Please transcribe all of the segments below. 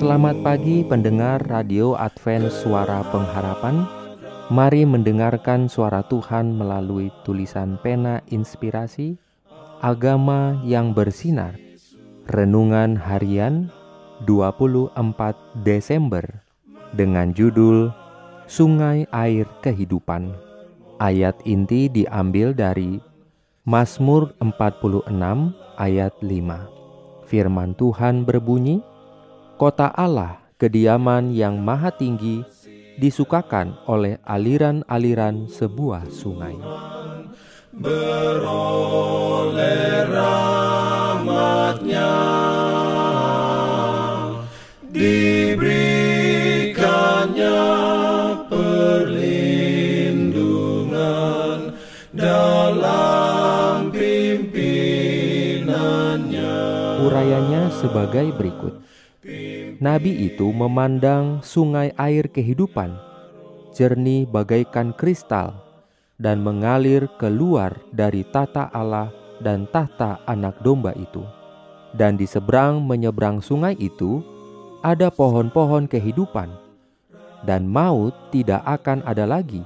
Selamat pagi pendengar Radio Advent Suara Pengharapan. Mari mendengarkan suara Tuhan melalui tulisan pena inspirasi Agama yang bersinar. Renungan harian 24 Desember Dengan judul Sungai Air Kehidupan. Ayat inti diambil dari Mazmur 46 ayat 5 Firman Tuhan berbunyi, Kota Allah, kediaman yang maha tinggi, disukakan oleh aliran-aliran sebuah sungai. Beroleh rahmatnya Diberikannya perlindungan Dalam pimpinannya Urayanya sebagai berikut. Nabi itu memandang sungai air kehidupan, jernih bagaikan kristal, dan mengalir keluar dari tata Allah dan tahta anak domba itu. Dan di seberang menyeberang sungai itu, ada pohon-pohon kehidupan, dan maut tidak akan ada lagi.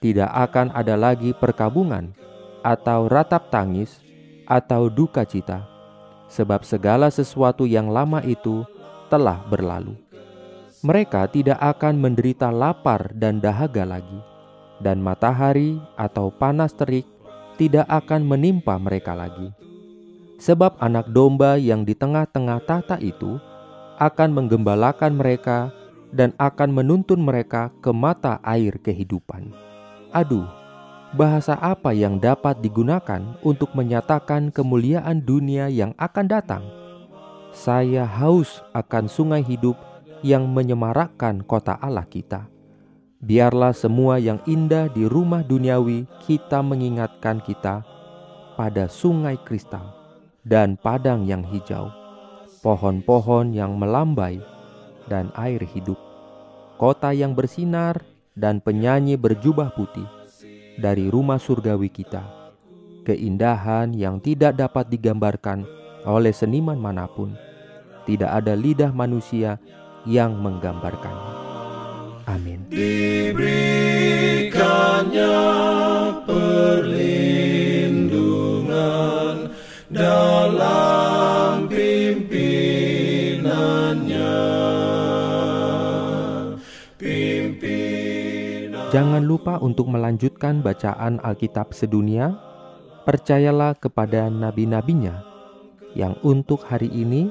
Tidak akan ada lagi perkabungan, atau ratap tangis, atau duka cita, sebab segala sesuatu yang lama itu telah berlalu. Mereka tidak akan menderita lapar dan dahaga lagi, dan matahari atau panas terik tidak akan menimpa mereka lagi. Sebab anak domba yang di tengah-tengah tahta itu akan menggembalakan mereka dan akan menuntun mereka ke mata air kehidupan. Aduh, bahasa apa yang dapat digunakan untuk menyatakan kemuliaan dunia yang akan datang? Saya haus akan sungai hidup yang menyemarakkan kota Allah kita. Biarlah semua yang indah di rumah duniawi kita mengingatkan kita pada sungai kristal dan padang yang hijau, pohon-pohon yang melambai, dan air hidup, kota yang bersinar dan penyanyi berjubah putih dari rumah surgawi kita. Keindahan yang tidak dapat digambarkan oleh seniman mana pun. Tidak ada lidah manusia yang menggambarkannya. Amin. Diberikannya perlindungan dalam pimpinannya. Jangan lupa untuk melanjutkan bacaan Alkitab sedunia. Percayalah kepada nabi-nabinya yang untuk hari ini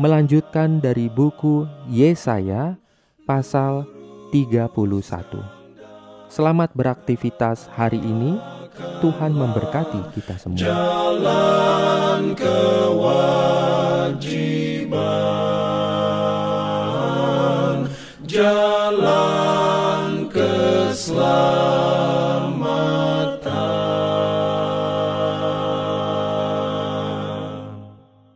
melanjutkan dari buku Yesaya pasal 31. Selamat beraktivitas hari ini. Tuhan memberkati kita semua. jalan kewajiban